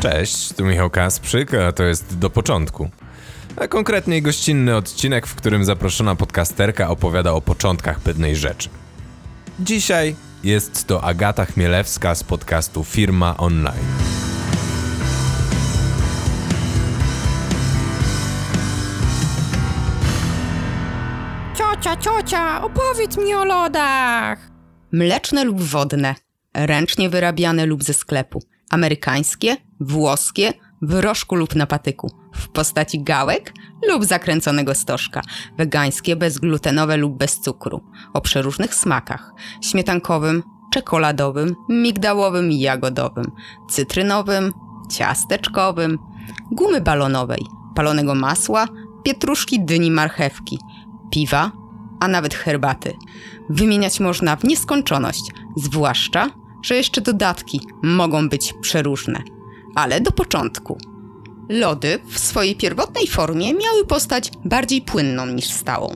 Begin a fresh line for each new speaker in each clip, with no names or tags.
Cześć, tu Michał Kasprzyk, a to jest Do Początku. A konkretniej gościnny odcinek, w którym zaproszona podcasterka opowiada o początkach pewnej rzeczy. Dzisiaj jest to Agata Chmielewska z podcastu Firma Online.
Ciocia, ciocia, opowiedz mi o lodach.
Mleczne lub wodne, ręcznie wyrabiane lub ze sklepu, amerykańskie, włoskie, w rożku lub na patyku, w postaci gałek lub zakręconego stożka, wegańskie, bezglutenowe lub bez cukru, o przeróżnych smakach, śmietankowym, czekoladowym, migdałowym i jagodowym, cytrynowym, ciasteczkowym, gumy balonowej, palonego masła, pietruszki, dyni, marchewki, piwa, a nawet herbaty. Wymieniać można w nieskończoność, zwłaszcza, że jeszcze dodatki mogą być przeróżne. Ale do początku. Lody w swojej pierwotnej formie miały postać bardziej płynną niż stałą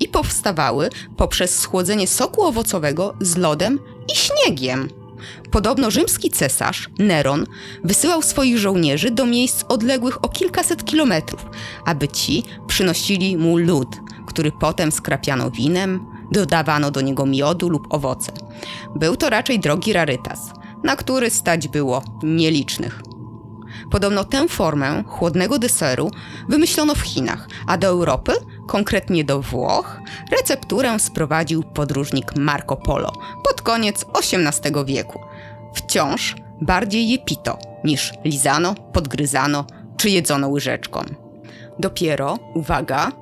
i powstawały poprzez schłodzenie soku owocowego z lodem i śniegiem. Podobno rzymski cesarz Neron wysyłał swoich żołnierzy do miejsc odległych o kilkaset kilometrów, aby ci przynosili mu lód, który potem skrapiano winem, dodawano do niego miodu lub owoce. Był to raczej drogi rarytas, na który stać było nielicznych. Podobno tę formę chłodnego deseru wymyślono w Chinach, a do Europy, konkretnie do Włoch, recepturę sprowadził podróżnik Marco Polo pod koniec XVIII wieku. Wciąż bardziej je pito niż lizano, podgryzano czy jedzono łyżeczką. Dopiero, uwaga,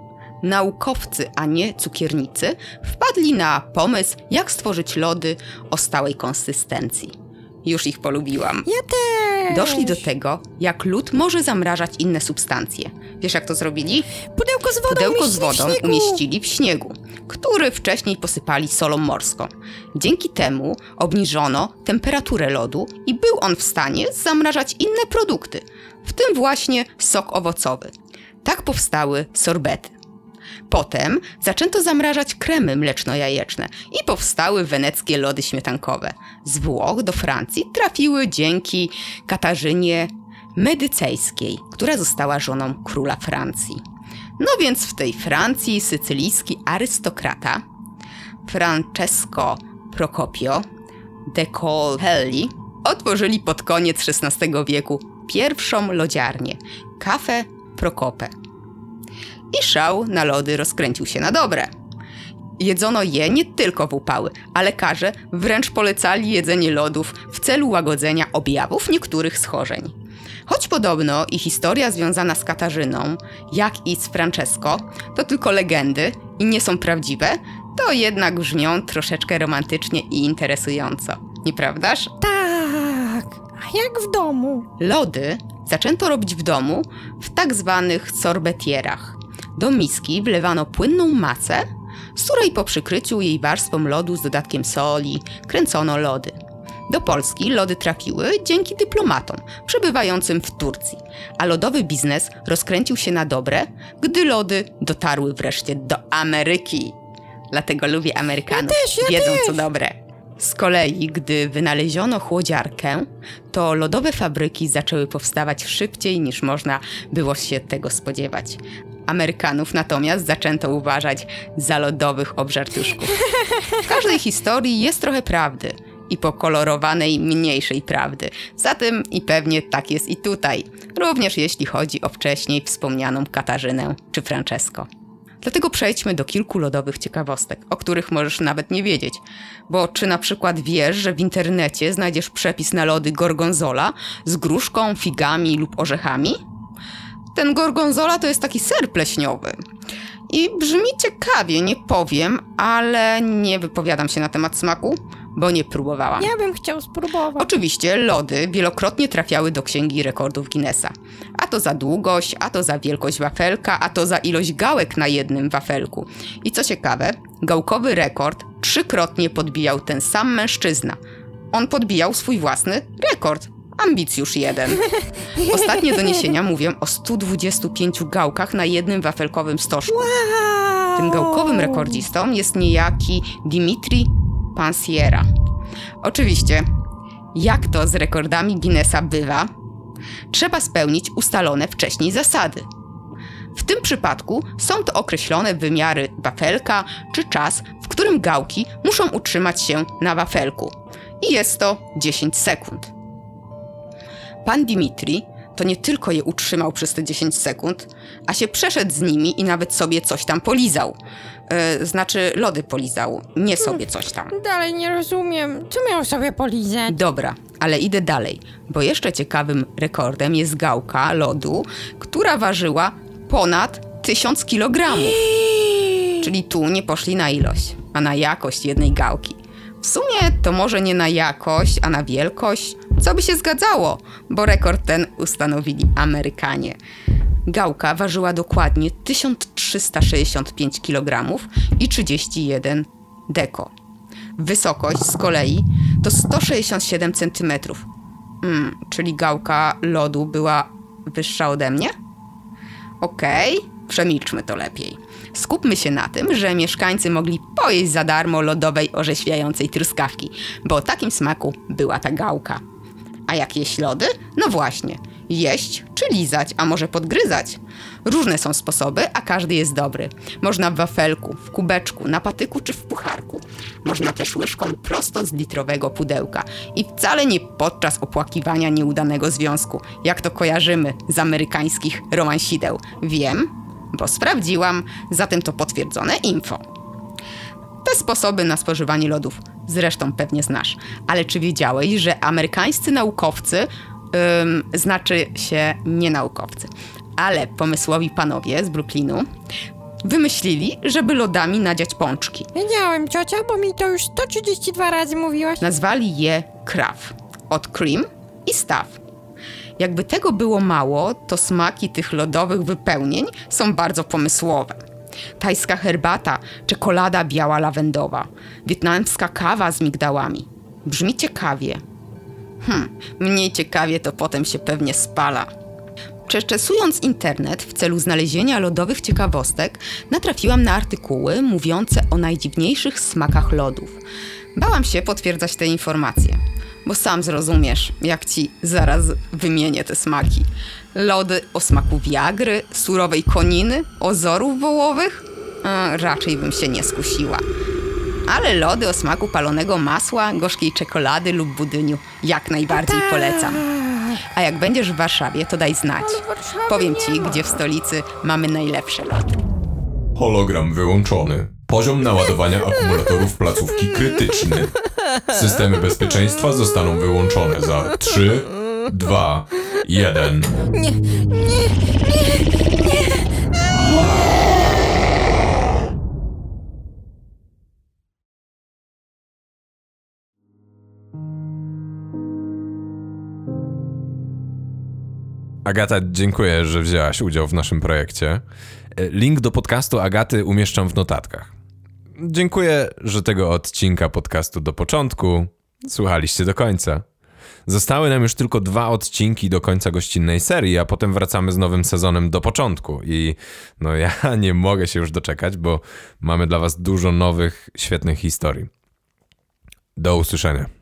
naukowcy, a nie cukiernicy, wpadli na pomysł, jak stworzyć lody o stałej konsystencji. Już ich polubiłam.
Ja też.
Doszli do tego, jak lód może zamrażać inne substancje. Wiesz, jak to zrobili?
Pudełko z wodą
Pudełko z
w
wodą
śniegu.
umieścili w śniegu, który wcześniej posypali solą morską. Dzięki temu obniżono temperaturę lodu i był on w stanie zamrażać inne produkty, w tym właśnie sok owocowy. Tak powstały sorbety. Potem zaczęto zamrażać kremy mleczno-jajeczne i powstały weneckie lody śmietankowe. Z Włoch do Francji trafiły dzięki Katarzynie Medycejskiej, która została żoną króla Francji. No więc w tej Francji sycylijski arystokrata Francesco Procopio de Colpelli otworzyli pod koniec XVI wieku pierwszą lodziarnię Cafe Procope i szał na lody rozkręcił się na dobre. Jedzono je nie tylko w upały, a lekarze wręcz polecali jedzenie lodów w celu łagodzenia objawów niektórych schorzeń. Choć podobno i historia związana z Katarzyną, jak i z Francesco, to tylko legendy i nie są prawdziwe, to jednak brzmią troszeczkę romantycznie i interesująco. Nieprawdaż?
Tak. A jak w domu?
Lody zaczęto robić w domu w tak zwanych sorbetierach. Do miski wlewano płynną masę, z której po przykryciu jej warstwą lodu z dodatkiem soli kręcono lody. Do Polski lody trafiły dzięki dyplomatom przebywającym w Turcji, a lodowy biznes rozkręcił się na dobre, gdy lody dotarły wreszcie do Ameryki. Dlatego lubię Amerykanów.
Ja też, ja
Wiedzą co dobre. Z kolei, gdy wynaleziono chłodziarkę, to lodowe fabryki zaczęły powstawać szybciej niż można było się tego spodziewać. Amerykanów natomiast zaczęto uważać za lodowych obżartuszków. W każdej historii jest trochę prawdy i pokolorowanej mniejszej prawdy. Zatem i pewnie tak jest i tutaj, również jeśli chodzi o wcześniej wspomnianą Katarzynę czy Francesco. Dlatego przejdźmy do kilku lodowych ciekawostek, o których możesz nawet nie wiedzieć. Bo czy na przykład wiesz, że w internecie znajdziesz przepis na lody gorgonzola z gruszką, figami lub orzechami? Ten gorgonzola to jest taki ser pleśniowy. I brzmi ciekawie, nie powiem, ale nie wypowiadam się na temat smaku, bo nie próbowałam.
Ja bym chciał spróbować.
Oczywiście lody wielokrotnie trafiały do księgi rekordów Guinnessa. A to za długość, a to za wielkość wafelka, a to za ilość gałek na jednym wafelku. I co ciekawe, gałkowy rekord trzykrotnie podbijał ten sam mężczyzna. On podbijał swój własny rekord. Ambicjusz jeden. Ostatnie doniesienia mówią o 125 gałkach na jednym wafelkowym stożku.
Wow.
Tym gałkowym rekordzistą jest niejaki Dimitri Pansiera. Oczywiście, jak to z rekordami Guinnessa bywa, trzeba spełnić ustalone wcześniej zasady. W tym przypadku są to określone wymiary wafelka czy czas, w którym gałki muszą utrzymać się na wafelku. I jest to 10 sekund. Pan Dimitri to nie tylko je utrzymał przez te 10 sekund, a się przeszedł z nimi i nawet sobie coś tam polizał. Yy, znaczy, lody polizał, nie sobie coś tam.
Dalej nie rozumiem. Co miał sobie polizać?
Dobra, ale idę dalej, bo jeszcze ciekawym rekordem jest gałka lodu, która ważyła ponad 1000 kg. Czyli tu nie poszli na ilość, a na jakość jednej gałki. W sumie to może nie na jakość, a na wielkość, co by się zgadzało, bo rekord ten ustanowili Amerykanie. Gałka ważyła dokładnie 1365 kg i 31 deko. Wysokość z kolei to 167 cm. Mm, czyli gałka lodu była wyższa ode mnie? Okej, przemilczmy to lepiej. Skupmy się na tym, że mieszkańcy mogli pojeść za darmo lodowej orzeźwiającej truskawki, bo o takim smaku była ta gałka. A jak jeść lody? No właśnie, jeść czy lizać, a może podgryzać. Różne są sposoby, a każdy jest dobry. Można w wafelku, w kubeczku, na patyku czy w pucharku. Można też łyżką prosto z litrowego pudełka. I wcale nie podczas opłakiwania nieudanego związku, jak to kojarzymy z amerykańskich romansideł. Wiem, bo sprawdziłam, zatem to potwierdzone info. Te sposoby na spożywanie lodów zresztą pewnie znasz. Ale czy wiedziałeś, że amerykańscy naukowcy, ym, znaczy się nie naukowcy, ale pomysłowi panowie z Brooklynu, wymyślili, żeby lodami nadziać pączki.
Wiedziałem, ciocia, bo mi to już 132 razy mówiłaś.
Nazwali je kraw. Od cream i staw. Jakby tego było mało, to smaki tych lodowych wypełnień są bardzo pomysłowe. Tajska herbata, czekolada biała lawendowa, wietnamska kawa z migdałami. Brzmi ciekawie. Hm, mniej ciekawie to potem się pewnie spala. Przeczesując internet w celu znalezienia lodowych ciekawostek, natrafiłam na artykuły mówiące o najdziwniejszych smakach lodów. Bałam się potwierdzać te informacje, bo sam zrozumiesz, jak ci zaraz wymienię te smaki. Lody o smaku wiagry, surowej koniny, ozorów wołowych? E, raczej bym się nie skusiła. Ale lody o smaku palonego masła, gorzkiej czekolady lub budyniu jak najbardziej polecam. A jak będziesz w Warszawie, to daj znać. Powiem ci, gdzie w stolicy mamy najlepsze lody.
Hologram wyłączony. Poziom naładowania akumulatorów placówki krytyczny. Systemy bezpieczeństwa zostaną wyłączone za 3, 2, 1. Agata, dziękuję, że wzięłaś udział w naszym projekcie. E, Link do podcastu Agaty umieszczam w notatkach. Dziękuję, że tego odcinka podcastu do początku słuchaliście do końca. Zostały nam już tylko dwa odcinki do końca gościnnej serii, a potem wracamy z nowym sezonem do początku. I no ja nie mogę się już doczekać, bo mamy dla Was dużo nowych, świetnych historii. Do usłyszenia.